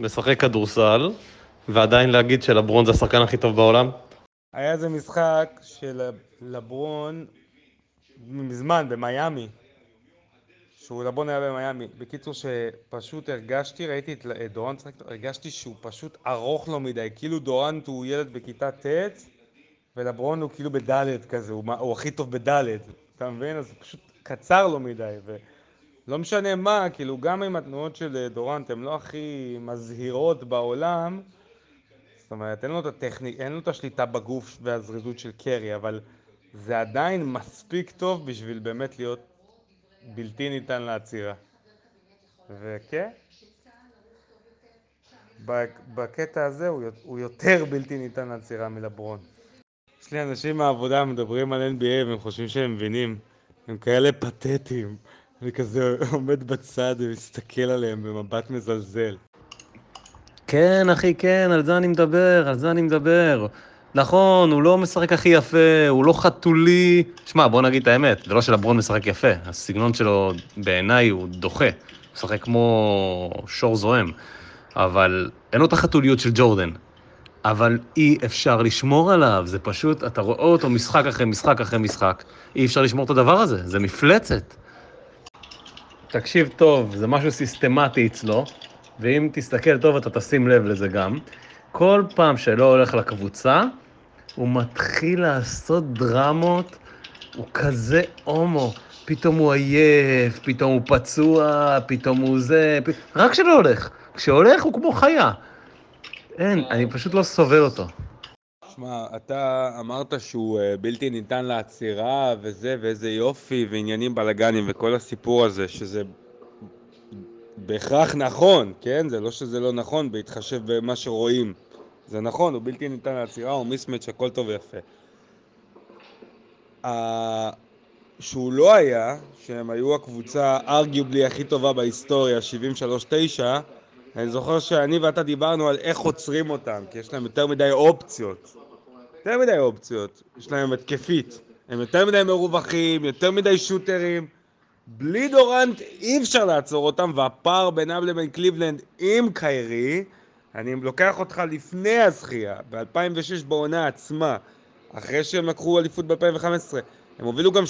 משחק כדורסל, ועדיין להגיד שלברון זה השחקן הכי טוב בעולם? היה איזה משחק של לברון מזמן, במיאמי. שהוא לברון היה במיאמי. בקיצור, שפשוט הרגשתי, ראיתי את דורנט משחק, הרגשתי שהוא פשוט ארוך לו מדי. כאילו דורנט הוא ילד בכיתה ט', ולברון הוא כאילו בד' כזה, הוא, הוא הכי טוב בד'. אתה מבין? אז פשוט קצר לו מדי. ולא משנה מה, כאילו גם אם התנועות של דורנט הן לא הכי מזהירות בעולם, זאת אומרת, אין לו את הטכניק, אין לו את השליטה בגוף והזריזות של קרי, אבל זה עדיין מספיק טוב בשביל באמת להיות בלתי ניתן לעצירה. וכן, בקטע הזה הוא יותר בלתי ניתן לעצירה מלברון. יש לי אנשים מהעבודה מדברים על NBA והם חושבים שהם מבינים, הם כאלה פתטיים. אני כזה עומד בצד ומסתכל עליהם במבט מזלזל. כן, אחי, כן, על זה אני מדבר, על זה אני מדבר. נכון, הוא לא משחק הכי יפה, הוא לא חתולי. שמע, בוא נגיד את האמת, זה לא שלברון משחק יפה, הסגנון שלו בעיניי הוא דוחה. הוא משחק כמו שור זועם, אבל אין לו את החתוליות של ג'ורדן. אבל אי אפשר לשמור עליו, זה פשוט, אתה רואה אותו משחק אחרי משחק אחרי משחק, אי אפשר לשמור את הדבר הזה, זה מפלצת. תקשיב טוב, זה משהו סיסטמטי אצלו, ואם תסתכל טוב אתה תשים לב לזה גם. כל פעם שלא הולך לקבוצה, הוא מתחיל לעשות דרמות, הוא כזה הומו. פתאום הוא עייף, פתאום הוא פצוע, פתאום הוא זה, פ... רק כשלא הולך. כשהולך הוא כמו חיה. אין, אני פשוט לא סובל אותו. שמע, אתה אמרת שהוא uh, בלתי ניתן לעצירה וזה, ואיזה יופי, ועניינים בלאגנים וכל הסיפור הזה, שזה בהכרח נכון, כן? זה לא שזה לא נכון, בהתחשב במה שרואים. זה נכון, הוא בלתי ניתן לעצירה, הוא מיסמץ', הכל טוב ויפה. שהוא לא היה, שהם היו הקבוצה ארגיובלי הכי טובה בהיסטוריה, 73-9, אני זוכר שאני ואתה דיברנו על איך עוצרים אותם, כי יש להם יותר מדי אופציות. יותר מדי אופציות. יש להם התקפית. הם יותר מדי מרווחים, יותר מדי שוטרים. בלי דורנט אי אפשר לעצור אותם, והפער בינם לבין קליבלנד עם קיירי, אני לוקח אותך לפני הזכייה, ב-2006 בעונה עצמה, אחרי שהם לקחו אליפות ב-2015, הם הובילו גם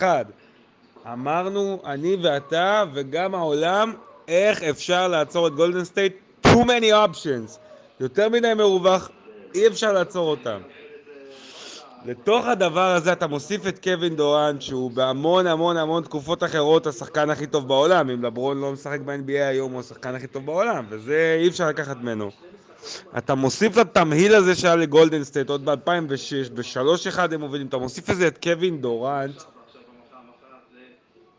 3-1. אמרנו, אני ואתה וגם העולם, איך אפשר לעצור את גולדן סטייט? too many options. יותר מדי מרווח, אי אפשר לעצור אותם. לתוך הדבר הזה אתה מוסיף את קווין דורנט, שהוא בהמון המון המון תקופות אחרות השחקן הכי טוב בעולם. אם לברון לא משחק ב-NBA היום, הוא השחקן הכי טוב בעולם, וזה אי אפשר לקחת ממנו. אתה מוסיף לתמהיל הזה שהיה לגולדן סטייט עוד ב-2006, ב-3-1 הם מובילים, אתה מוסיף לזה את קווין דורנט,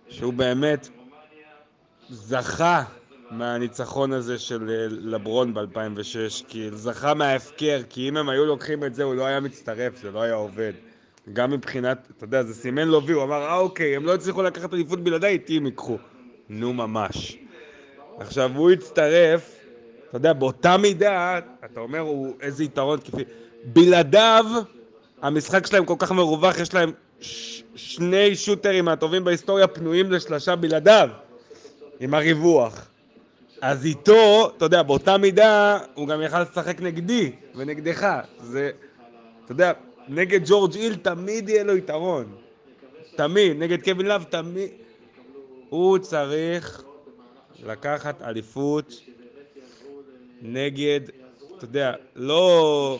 שהוא באמת זכה מהניצחון הזה של אה, לברון ב-2006, כי זכה מההפקר, כי אם הם היו לוקחים את זה הוא לא היה מצטרף, זה לא היה עובד. גם מבחינת, אתה יודע, זה סימן לו וי, הוא אמר, אה אוקיי, הם לא הצליחו לקחת אליפות בלעדיי, איתי הם ייקחו. נו ממש. עכשיו, הוא הצטרף, אתה יודע, באותה מידה, אתה אומר, הוא איזה יתרון כפי... בלעדיו, המשחק שלהם כל כך מרווח, יש להם ש- שני שוטרים מהטובים בהיסטוריה פנויים לשלושה בלעדיו, עם הריווח. אז איתו, אתה יודע, באותה מידה, הוא גם יכל לשחק נגדי ונגדך. זה, אתה יודע, נגד ג'ורג' איל תמיד יהיה לו יתרון. תמיד. נגד קווין לאב תמיד... הוא צריך לקחת אליפות נגד, אתה יודע, לא...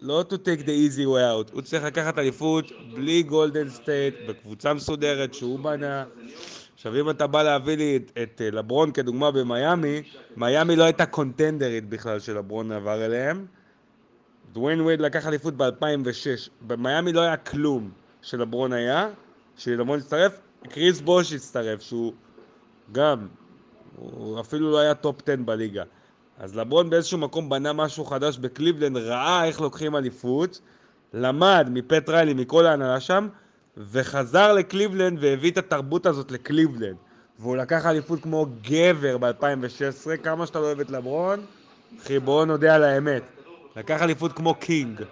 לא to take the easy way out, הוא צריך לקחת אליפות בלי גולדן סטייט, בקבוצה מסודרת שהוא בנה. עכשיו אם אתה בא להביא לי את, את אה, לברון כדוגמה במיאמי, מיאמי לא הייתה קונטנדרית בכלל שלברון עבר אליהם. דוויין וייד לקח אליפות ב-2006, במיאמי לא היה כלום שלברון היה, שלברון הצטרף, קריס בוש הצטרף, שהוא גם, הוא אפילו לא היה טופ 10 בליגה. אז לברון באיזשהו מקום בנה משהו חדש בקליבלנד, ראה איך לוקחים אליפות, למד מפט ריילי, מכל ההנהלה שם, וחזר לקליבלנד והביא את התרבות הזאת לקליבלנד. והוא לקח אליפות כמו גבר ב-2016, כמה שאתה לא אוהב את לברון, אחי בואו נודה על האמת. לקח אליפות כמו קינג.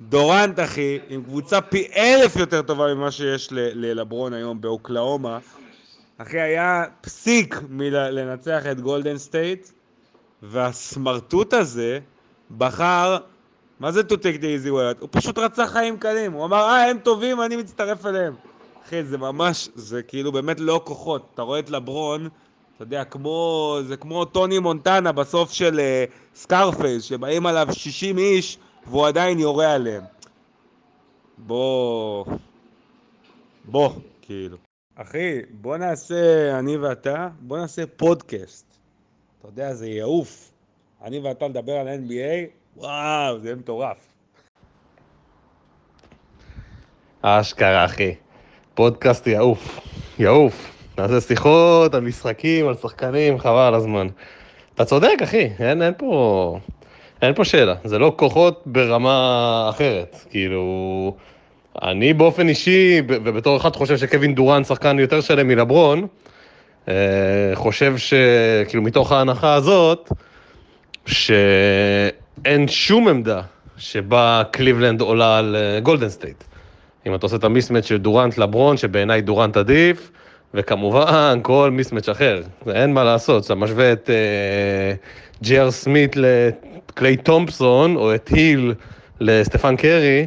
דורנט אחי, עם קבוצה פי אלף יותר טובה ממה שיש ללברון היום באוקלהומה, אחי, היה פסיק מלנצח את גולדן סטייט, והסמרטוט הזה בחר, מה זה to take the easy way? הוא פשוט רצה חיים קלים, הוא אמר, אה, הם טובים, אני מצטרף אליהם. אחי, זה ממש, זה כאילו באמת לא כוחות. אתה רואה את לברון, אתה יודע, כמו, זה כמו טוני מונטנה בסוף של אה, סקארפייס, שבאים עליו 60 איש, והוא עדיין יורה עליהם. בוא... בוא, כאילו. אחי, בוא נעשה, אני ואתה, בוא נעשה פודקאסט. אתה יודע, זה יעוף. אני ואתה נדבר על NBA, וואו, זה מטורף. אשכרה, אחי. פודקאסט יעוף. יעוף. נעשה שיחות על משחקים, על שחקנים, חבל הזמן. אתה צודק, אחי, אין, אין פה... אין פה שאלה. זה לא כוחות ברמה אחרת. כאילו... אני באופן אישי, ובתור אחד חושב שקווין דורנט שחקן יותר שלם מלברון, אה, חושב שכאילו מתוך ההנחה הזאת, שאין שום עמדה שבה קליבלנד עולה על גולדן אה, סטייט. אם אתה עושה את ה mismatch של דורנט לברון, שבעיניי דורנט עדיף, וכמובן כל mismatch אחר, אין מה לעשות, אתה משווה את ג'י.אר סמית לקליי תומפסון, או את היל לסטפן קרי,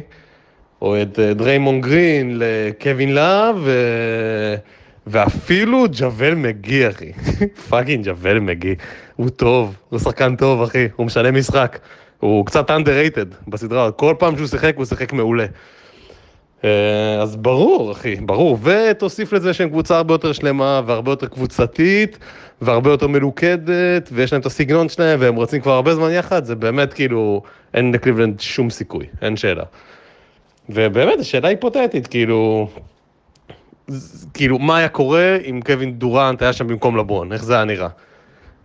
או את אה, דריימון גרין לקווין להב, ו... ואפילו ג'וול מגי, אחי. fucking ג'וול מגי. הוא טוב, הוא שחקן טוב, אחי. הוא משנה משחק. הוא קצת underrated בסדרה, כל פעם שהוא שיחק, הוא שיחק מעולה. אה, אז ברור, אחי, ברור. ותוסיף לזה שהם קבוצה הרבה יותר שלמה והרבה יותר קבוצתית והרבה יותר מלוכדת, ויש להם את הסגנון שלהם והם רצים כבר הרבה זמן יחד, זה באמת כאילו, אין לקליבלנד שום סיכוי, אין שאלה. ובאמת, השאלה היפותטית, כאילו, כאילו, מה היה קורה אם קווין דורנט היה שם במקום לברון, איך זה היה נראה?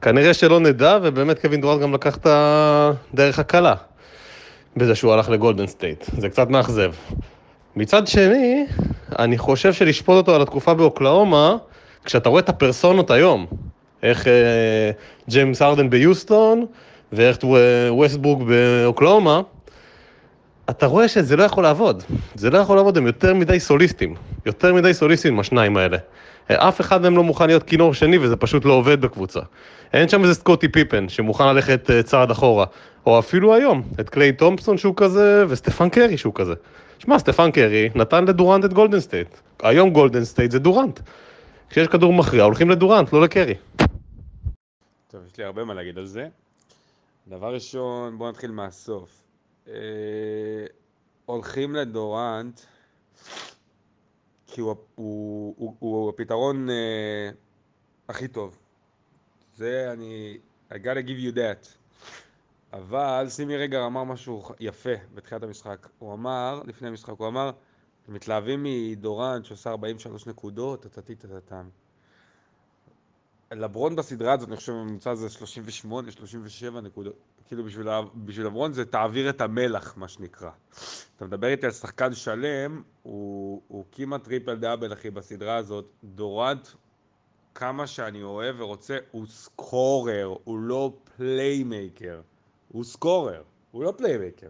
כנראה שלא נדע, ובאמת קווין דורנט גם לקח את הדרך הקלה בזה שהוא הלך לגולדן סטייט, זה קצת מאכזב. מצד שני, אני חושב שלשפוט אותו על התקופה באוקלהומה, כשאתה רואה את הפרסונות היום, איך אה, ג'יימס הרדן ביוסטון, ואיך ווסטברוק באוקלהומה, אתה רואה שזה לא יכול לעבוד. זה לא יכול לעבוד, הם יותר מדי סוליסטים. יותר מדי סוליסטים עם השניים האלה. אף אחד מהם לא מוכן להיות כינור שני וזה פשוט לא עובד בקבוצה. אין שם איזה סקוטי פיפן שמוכן ללכת אה, צעד אחורה. או אפילו היום, את קליי תומפסון שהוא כזה וסטפן קרי שהוא כזה. שמע, סטפן קרי נתן לדורנט את גולדן סטייט. היום גולדן סטייט זה דורנט. כשיש כדור מכריע הולכים לדורנט, לא לקרי. טוב, יש לי הרבה מה להגיד על זה. דבר ראשון, בואו נתחיל מהסוף. אה, הולכים לדורנט כי הוא, הוא, הוא, הוא הפתרון אה, הכי טוב. זה אני... I gotta give you that. אבל סימי רגע אמר משהו יפה בתחילת המשחק. הוא אמר, לפני המשחק, הוא אמר, אתם מתלהבים מדורנט שעושה 43 נקודות, טטטטטטם. לברון בסדרה הזאת, אני חושב, הממוצע זה 38, 37 נקודות. כאילו בשביל, בשביל לברון זה תעביר את המלח, מה שנקרא. אתה מדבר איתי על שחקן שלם, הוא, הוא כמעט triple double, אחי, בסדרה הזאת. דורנט, כמה שאני אוהב ורוצה, הוא scorer, הוא לא playmaker. הוא scorer, הוא לא playmaker.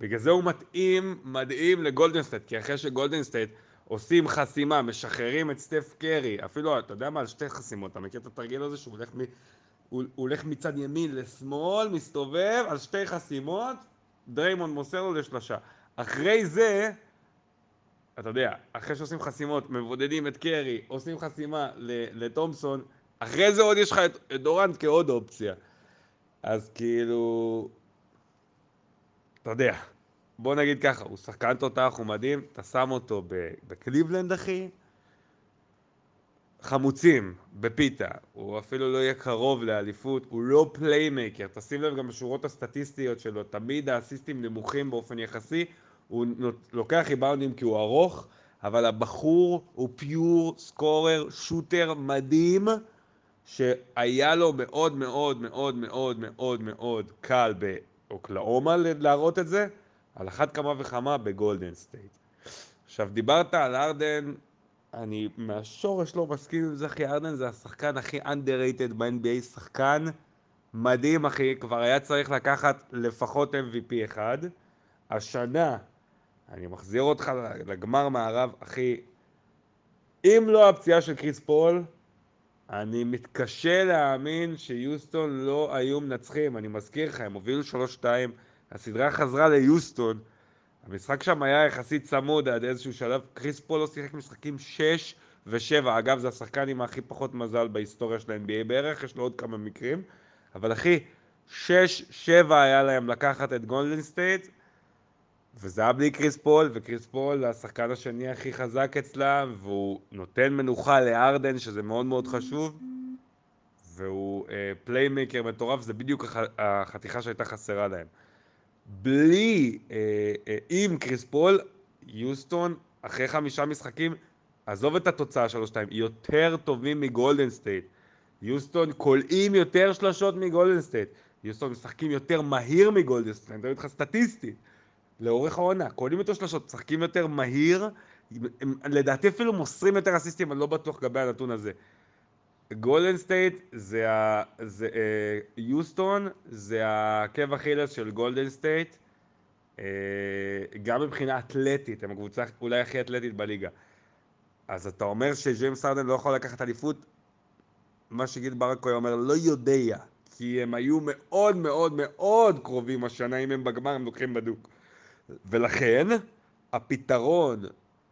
בגלל זה הוא מתאים, מדהים לגולדנסטייט, כי אחרי שגולדנסטייט עושים חסימה, משחררים את סטף קרי, אפילו, אתה יודע מה, על שתי חסימות, אתה מכיר את התרגיל הזה שהוא הולך, מ, הוא, הוא הולך מצד ימין לשמאל, מסתובב על שתי חסימות, דריימון מוסר לו לשלושה. אחרי זה, אתה יודע, אחרי שעושים חסימות, מבודדים את קרי, עושים חסימה לתומפסון, אחרי זה עוד יש לך את, דורנט כעוד אופציה. אז כאילו, אתה יודע, בוא נגיד ככה, הוא שחקן תותח, הוא מדהים, אתה שם אותו בקליבלנד, אחי, חמוצים, בפיתה, הוא אפילו לא יהיה קרוב לאליפות, הוא לא playmaker, תשים לב גם בשורות הסטטיסטיות שלו, תמיד האסיסטים נמוכים באופן יחסי, הוא לוקח ריבאונדים כי הוא ארוך, אבל הבחור הוא pure scorer, shooter מדהים, שהיה לו מאוד מאוד מאוד מאוד מאוד מאוד קל באוקלהומה להראות את זה, על אחת כמה וכמה בגולדן סטייט. עכשיו, דיברת על הרדן, אני מהשורש לא מסכים עם אחי, הרדן זה השחקן הכי underrated ב-NBA, שחקן מדהים, אחי, כבר היה צריך לקחת לפחות MVP אחד. השנה, אני מחזיר אותך לגמר מערב, אחי, אם לא הפציעה של קריס פול, אני מתקשה להאמין שיוסטון לא היו מנצחים. אני מזכיר לך, הם הובילו 3-2, הסדרה חזרה ליוסטון. המשחק שם היה יחסית צמוד עד איזשהו שלב. קריס פול לא שיחק משחקים 6 ו-7. אגב, זה השחקן עם הכי פחות מזל בהיסטוריה של ה-NBA בערך, יש לו עוד כמה מקרים. אבל אחי, 6-7 היה להם לקחת את גולדן סטייט, וזה היה בלי קריס פול, וקריס פול השחקן השני הכי חזק אצלם, והוא נותן מנוחה להרדן, שזה מאוד מאוד חשוב, והוא playmaker אה, מטורף, זה בדיוק הח, החתיכה שהייתה חסרה להם. בלי, אה, אה, עם קריס פול, יוסטון, אחרי חמישה משחקים, עזוב את התוצאה 3-2, יותר טובים מגולדן סטייט. יוסטון קולעים יותר שלשות מגולדן סטייט. יוסטון משחקים יותר מהיר מגולדן סטייט, אני מדבר איתך סטטיסטית. לאורך העונה, קולעים יותר שלשות, משחקים יותר מהיר, הם, לדעתי אפילו מוסרים יותר אסיסטים, אני לא בטוח לגבי הנתון הזה. גולדן סטייט זה, ה, זה אה, יוסטון, זה העקב אכילס של גולדן סטייט, אה, גם מבחינה אתלטית, הם הקבוצה אולי הכי אתלטית בליגה. אז אתה אומר שג'יימס הרדן לא יכול לקחת אליפות? מה שגיל ברק היה אומר, לא יודע, כי הם היו מאוד מאוד מאוד קרובים השנה, אם הם בגמר הם לוקחים בדוק. ולכן, הפתרון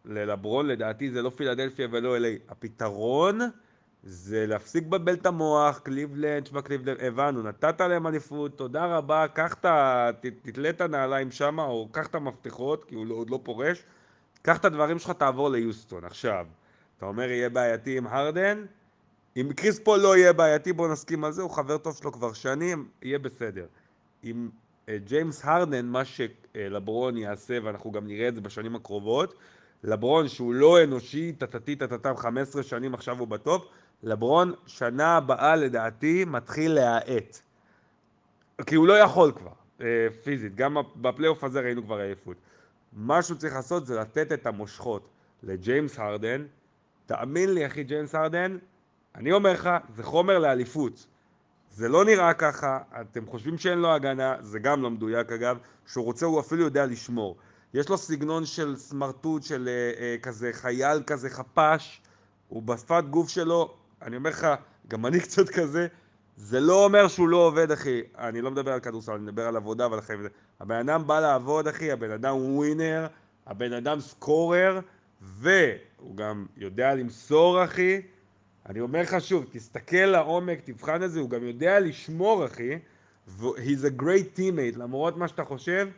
ללברון לדעתי זה לא פילדלפיה ולא LA. הפתרון זה להפסיק לבלבל את המוח, קליבלנד, שמע קליבלנד, הבנו, נתת להם אליפות, תודה רבה, קח את ה... תתלה את הנעליים שם, או קח את המפתחות, כי הוא לא, עוד לא פורש, קח את הדברים שלך, תעבור ליוסטון. עכשיו, אתה אומר יהיה בעייתי עם הרדן? אם קריס פול לא יהיה בעייתי, בוא נסכים על זה, הוא חבר טוב שלו כבר שנים, יהיה בסדר. אם ג'יימס הרדן, מה שלברון יעשה, ואנחנו גם נראה את זה בשנים הקרובות, לברון שהוא לא אנושי, טטטי טטטם 15 שנים עכשיו הוא בטופ, לברון שנה הבאה לדעתי מתחיל להאט. כי הוא לא יכול כבר, אה, פיזית, גם בפלייאוף הזה ראינו כבר עייפות. מה שהוא צריך לעשות זה לתת את המושכות לג'יימס הרדן, תאמין לי אחי ג'יימס הרדן, אני אומר לך, זה חומר לאליפות. זה לא נראה ככה, אתם חושבים שאין לו הגנה, זה גם לא מדויק אגב, שהוא רוצה הוא אפילו יודע לשמור. יש לו סגנון של סמרטוט, של אה, אה, כזה חייל כזה חפש, הוא בשפת גוף שלו, אני אומר לך, גם אני קצת כזה, זה לא אומר שהוא לא עובד אחי, אני לא מדבר על כדורסל, אני מדבר על עבודה ועל החיים. הבן אדם בא לעבוד אחי, הבן אדם ווינר, הבן אדם סקורר, והוא גם יודע למסור אחי, אני אומר לך שוב, תסתכל לעומק, תבחן את זה, הוא גם יודע לשמור, אחי. he's a great teammate, למרות מה שאתה חושב,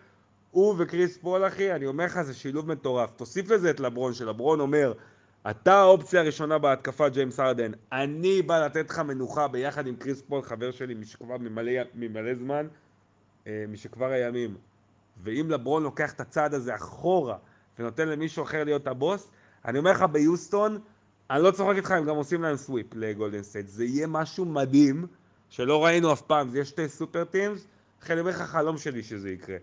הוא וקריס פול, אחי, אני אומר לך, זה שילוב מטורף. תוסיף לזה את לברון, שלברון אומר, אתה האופציה הראשונה בהתקפה, ג'יימס ארדן. אני בא לתת לך מנוחה ביחד עם קריס פול, חבר שלי משכבר ממלא, ממלא זמן, אה, משכבר הימים. ואם לברון לוקח את הצעד הזה אחורה ונותן למישהו אחר להיות הבוס, אני אומר לך, ביוסטון, אני לא צוחק איתך, הם גם עושים להם sweep לגולדן סטייט. זה יהיה משהו מדהים, שלא ראינו אף פעם. זה יהיה שתי super teams, לכן אני אומר לך חלום שלי שזה יקרה.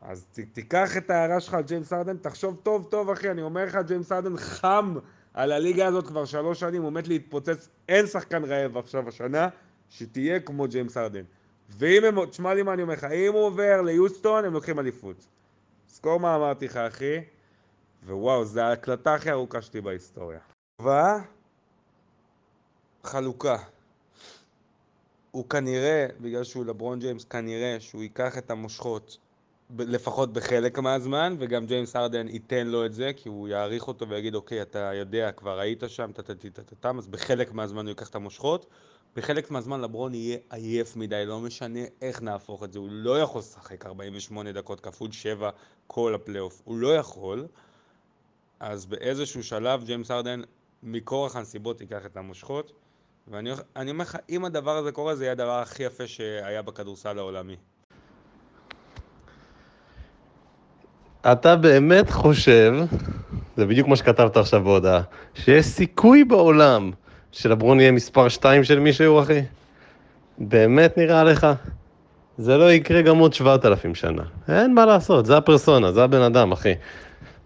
אז ת, תיקח את ההערה שלך על ג'יימס ארדן, תחשוב טוב טוב אחי, אני אומר לך, ג'יימס ארדן חם על הליגה הזאת כבר שלוש שנים, הוא מת להתפוצץ, אין שחקן רעב עכשיו השנה, שתהיה כמו ג'יימס ארדן. ואם הם, תשמע לי מה אני אומר לך, אם הוא עובר ליוסטון, הם לוקחים אליפות. זכור מה אמרתי לך אחי, ווואו, זו ההקלטה הכי ארוכה שלי בהיסטוריה. טובה, חלוקה. הוא כנראה, בגלל שהוא לברון ג'יימס, כנראה שהוא ייקח את המושכות לפחות בחלק מהזמן, וגם ג'יימס ארדן ייתן לו את זה, כי הוא יעריך אותו ויגיד, אוקיי, אתה יודע, כבר היית שם, טטטטטטם, אז בחלק מהזמן הוא ייקח את המושכות. בחלק מהזמן לברון יהיה עייף מדי, לא משנה איך נהפוך את זה, הוא לא יכול לשחק 48 דקות כפול 7 כל הפלייאוף, הוא לא יכול. אז באיזשהו שלב ג'יימס ארדן מכורח הנסיבות ייקח את המושכות. ואני אומר לך, אם הדבר הזה קורה, זה יהיה הדבר הכי יפה שהיה בכדורסל העולמי. אתה באמת חושב, זה בדיוק מה שכתבת עכשיו בהודעה, שיש סיכוי בעולם שלברון יהיה מספר 2 של מישהו, אחי? באמת נראה לך? זה לא יקרה גם עוד 7,000 שנה. אין מה לעשות, זה הפרסונה, זה הבן אדם, אחי.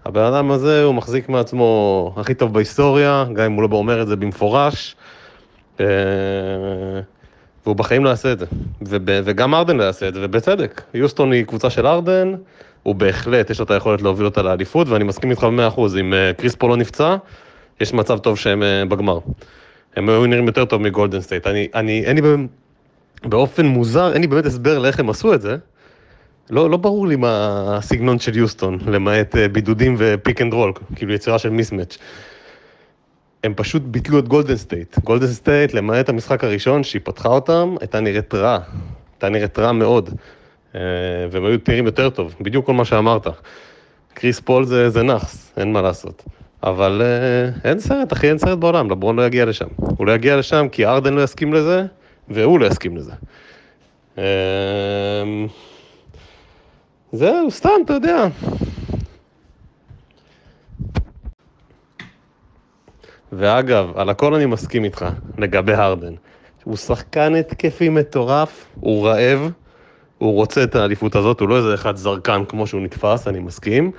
הבן אדם הזה, הוא מחזיק מעצמו הכי טוב בהיסטוריה, גם אם הוא לא אומר את זה במפורש. אה, והוא בחיים לא יעשה את זה. וגם ארדן לא יעשה את זה, ובצדק. יוסטון היא קבוצה של ארדן, הוא בהחלט, יש לו את היכולת להוביל אותה לאליפות, ואני מסכים איתך במאה אחוז, אם אה, קריס פול לא נפצע, יש מצב טוב שהם אה, בגמר. הם היו נראים יותר טוב מגולדן סטייט. אני, אני, אין לי באופן מוזר, אין לי באמת הסבר לאיך הם עשו את זה. לא, לא ברור לי מה הסגנון של יוסטון, למעט אה, בידודים ו pick and roll, כאילו יצירה של mismatch. הם פשוט ביטלו את גולדן סטייט. גולדן סטייט, למעט המשחק הראשון שהיא פתחה אותם, הייתה נראית רע. הייתה נראית רע מאוד. אה, והם היו נראים יותר טוב, בדיוק כל מה שאמרת. קריס פול זה, זה נאחס, אין מה לעשות. אבל אה, אין סרט, אחי, אין סרט בעולם, לברון לא יגיע לשם. הוא לא יגיע לשם כי ארדן לא יסכים לזה, והוא לא יסכים לזה. זהו, סתם, אתה יודע. ואגב, על הכל אני מסכים איתך, לגבי הרדן. הוא שחקן התקפי מטורף, הוא רעב, הוא רוצה את האליפות הזאת, הוא לא איזה אחד זרקן כמו שהוא נתפס, אני מסכים.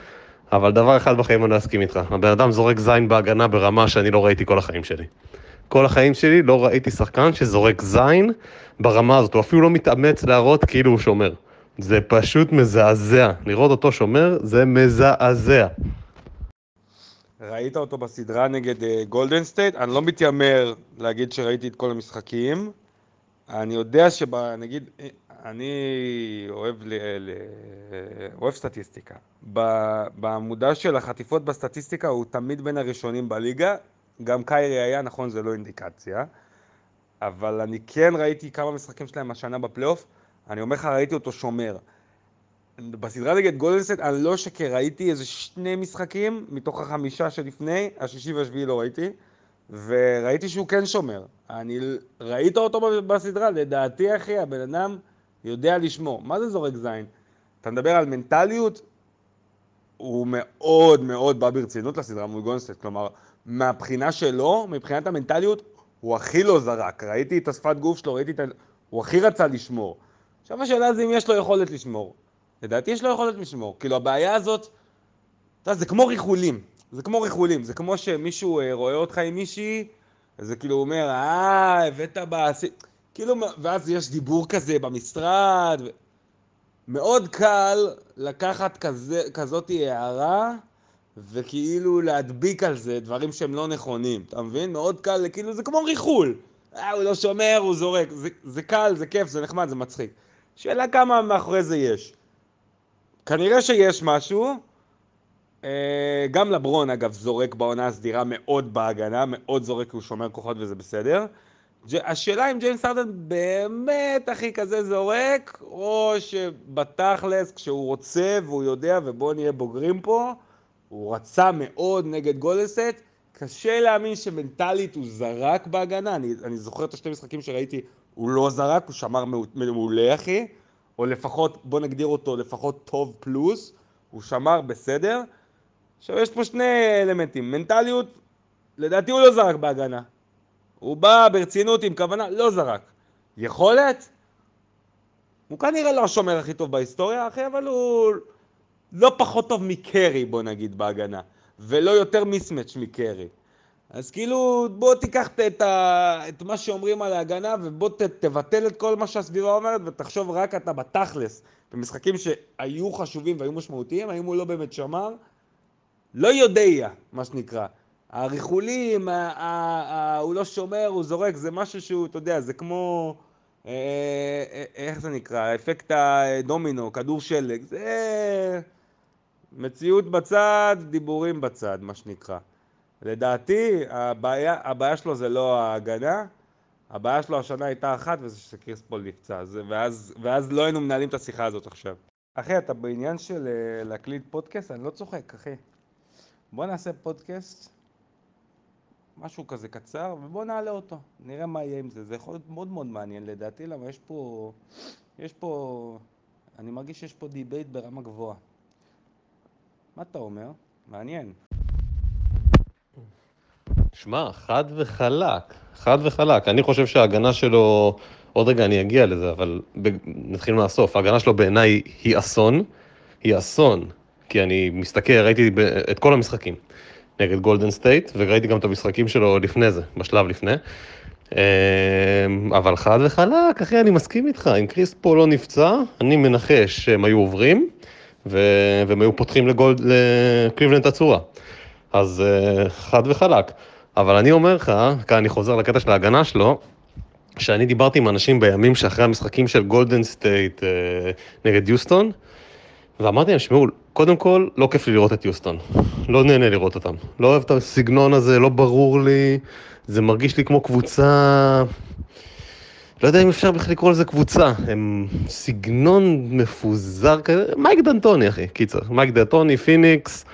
אבל דבר אחד בחיים אני לא אסכים איתך, הבן אדם זורק זין בהגנה ברמה שאני לא ראיתי כל החיים שלי. כל החיים שלי לא ראיתי שחקן שזורק זין ברמה הזאת, הוא אפילו לא מתאמץ להראות כאילו הוא שומר. זה פשוט מזעזע, לראות אותו שומר זה מזעזע. ראית אותו בסדרה נגד גולדן uh, סטייט? אני לא מתיימר להגיד שראיתי את כל המשחקים. אני יודע שנגיד, אני אוהב, ל, ל, אוהב סטטיסטיקה. בעמודה של החטיפות בסטטיסטיקה הוא תמיד בין הראשונים בליגה. גם קיירי היה, נכון, זה לא אינדיקציה. אבל אני כן ראיתי כמה משחקים שלהם השנה בפלייאוף. אני אומר לך, ראיתי אותו שומר. בסדרה נגד גולדנסט, אני לא שקר, ראיתי איזה שני משחקים מתוך החמישה שלפני, השישי והשביעי לא ראיתי, וראיתי שהוא כן שומר. אני, ראית אותו בסדרה? לדעתי, אחי, הבן אדם יודע לשמור. מה זה זורק זין? אתה מדבר על מנטליות? הוא מאוד מאוד בא ברצינות לסדרה מול גולדנסט, כלומר, מהבחינה שלו, מבחינת המנטליות, הוא הכי לא זרק. ראיתי את השפת גוף שלו, ראיתי את ה... הוא הכי רצה לשמור. עכשיו השאלה זה אם יש לו יכולת לשמור. לדעתי יש לו יכולת לשמור. כאילו הבעיה הזאת, אתה יודע, זה כמו ריחולים. זה כמו ריחולים. זה כמו שמישהו אה, רואה אותך עם מישהי, וזה כאילו אומר, אה, הבאת בעשי... כאילו, ואז יש דיבור כזה במשרד. ו... מאוד קל לקחת כזה, כזאת הערה וכאילו להדביק על זה דברים שהם לא נכונים, אתה מבין? מאוד קל, כאילו זה כמו ריחול. אה, הוא לא שומר, הוא זורק. זה, זה קל, זה כיף, זה נחמד, זה מצחיק. שאלה כמה מאחורי זה יש. כנראה שיש משהו. אה, גם לברון, אגב, זורק בעונה הסדירה מאוד בהגנה, מאוד זורק, הוא שומר כוחות וזה בסדר. השאלה אם ג'יימס ארדן באמת הכי כזה זורק, או שבתכלס, כשהוא רוצה והוא יודע, ובואו נהיה בוגרים פה, הוא רצה מאוד נגד גולדסט, קשה להאמין שמנטלית הוא זרק בהגנה, אני, אני זוכר את השתי משחקים שראיתי, הוא לא זרק, הוא שמר מעולה אחי, או לפחות, בוא נגדיר אותו לפחות טוב פלוס, הוא שמר בסדר. עכשיו יש פה שני אלמנטים, מנטליות, לדעתי הוא לא זרק בהגנה. הוא בא ברצינות עם כוונה, לא זרק. יכולת? הוא כנראה לא השומר הכי טוב בהיסטוריה, אחי, אבל הוא לא פחות טוב מקרי, בוא נגיד, בהגנה. ולא יותר מיסמץ' מקרי. אז כאילו, בוא תיקח את, ה, את מה שאומרים על ההגנה ובוא ת, תבטל את כל מה שהסביבה אומרת ותחשוב רק אתה בתכלס. במשחקים שהיו חשובים והיו משמעותיים, האם הוא לא באמת שמר? לא יודע, מה שנקרא. הריחולים, הוא לא שומר, הוא זורק, זה משהו שהוא, אתה יודע, זה כמו... אה, אה, איך זה נקרא? אפקט הדומינו, כדור שלג. זה מציאות בצד, דיבורים בצד, מה שנקרא. לדעתי, הבעיה, הבעיה שלו זה לא ההגנה, הבעיה שלו השנה הייתה אחת, וזה שקריס פול נפצע, ואז, ואז לא היינו מנהלים את השיחה הזאת עכשיו. אחי, אתה בעניין של אה, להקליט פודקאסט? אני לא צוחק, אחי. בוא נעשה פודקאסט, משהו כזה קצר, ובוא נעלה אותו. נראה מה יהיה עם זה. זה יכול להיות מאוד מאוד מעניין לדעתי, למה יש פה... יש פה... אני מרגיש שיש פה debate ברמה גבוהה. מה אתה אומר? מעניין. שמע, חד וחלק, חד וחלק. אני חושב שההגנה שלו, עוד רגע אני אגיע לזה, אבל ב... נתחיל מהסוף. ההגנה שלו בעיניי היא אסון, היא אסון, כי אני מסתכל, ראיתי את כל המשחקים נגד גולדן סטייט, וראיתי גם את המשחקים שלו לפני זה, בשלב לפני. אמ, אבל חד וחלק, אחי, אני מסכים איתך, אם קריס פול לא נפצע, אני מנחש שהם היו עוברים, והם היו פותחים לקליבלנד הצורה. אז אה, חד וחלק. אבל אני אומר לך, כאן אני חוזר לקטע של ההגנה שלו, שאני דיברתי עם אנשים בימים שאחרי המשחקים של גולדן סטייט אה, נגד יוסטון, ואמרתי להם, שמעו, קודם כל, לא כיף לי לראות את יוסטון. לא נהנה לראות אותם. לא אוהב את הסגנון הזה, לא ברור לי, זה מרגיש לי כמו קבוצה... לא יודע אם אפשר בכלל לקרוא לזה קבוצה, הם סגנון מפוזר כזה, מייק דנטוני אחי, קיצר, מייק דנטוני, פיניקס,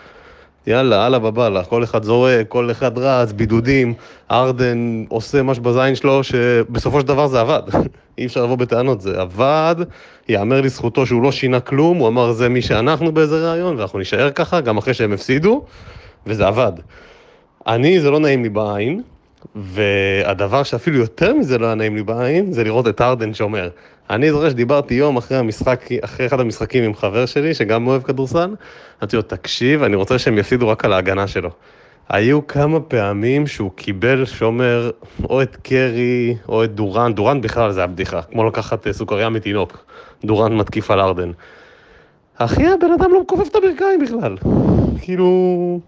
יאללה, אללה בבאללה, כל אחד זורק, כל אחד רץ, בידודים, ארדן עושה משהו בזין שלו, שבסופו של דבר זה עבד. אי אפשר לבוא בטענות, זה עבד, יאמר לזכותו שהוא לא שינה כלום, הוא אמר זה מי שאנחנו באיזה ראיון, ואנחנו נישאר ככה, גם אחרי שהם הפסידו, וזה עבד. אני, זה לא נעים לי בעין, והדבר שאפילו יותר מזה לא היה נעים לי בעין, זה לראות את ארדן שאומר, אני זוכר שדיברתי יום אחרי המשחק, אחרי אחד המשחקים עם חבר שלי, שגם אוהב כדורסל, אמרתי לו, תקשיב, אני רוצה שהם יפסידו רק על ההגנה שלו. היו כמה פעמים שהוא קיבל שומר או את קרי או את דורן, דורן בכלל זה הבדיחה, כמו לקחת אה, סוכריה מתינוק, דורן מתקיף על ארדן. אחי, הבן אדם לא מכופף את הברכיים בכלל. כאילו,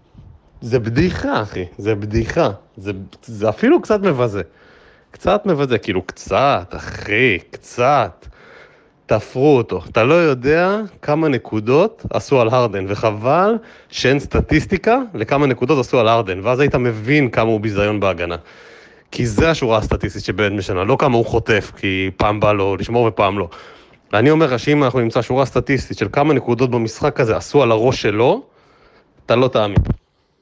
זה בדיחה, אחי, זה בדיחה. זה, זה אפילו קצת מבזה. קצת מבזה, כאילו קצת, אחי, קצת. תפרו אותו. אתה לא יודע כמה נקודות עשו על הרדן, וחבל שאין סטטיסטיקה לכמה נקודות עשו על הרדן, ואז היית מבין כמה הוא ביזיון בהגנה. כי זה השורה הסטטיסטית שבאמת משנה, לא כמה הוא חוטף, כי פעם בא לו לשמור ופעם לא. ואני אומר לך שאם אנחנו נמצא שורה סטטיסטית של כמה נקודות במשחק הזה עשו על הראש שלו, אתה לא תאמין.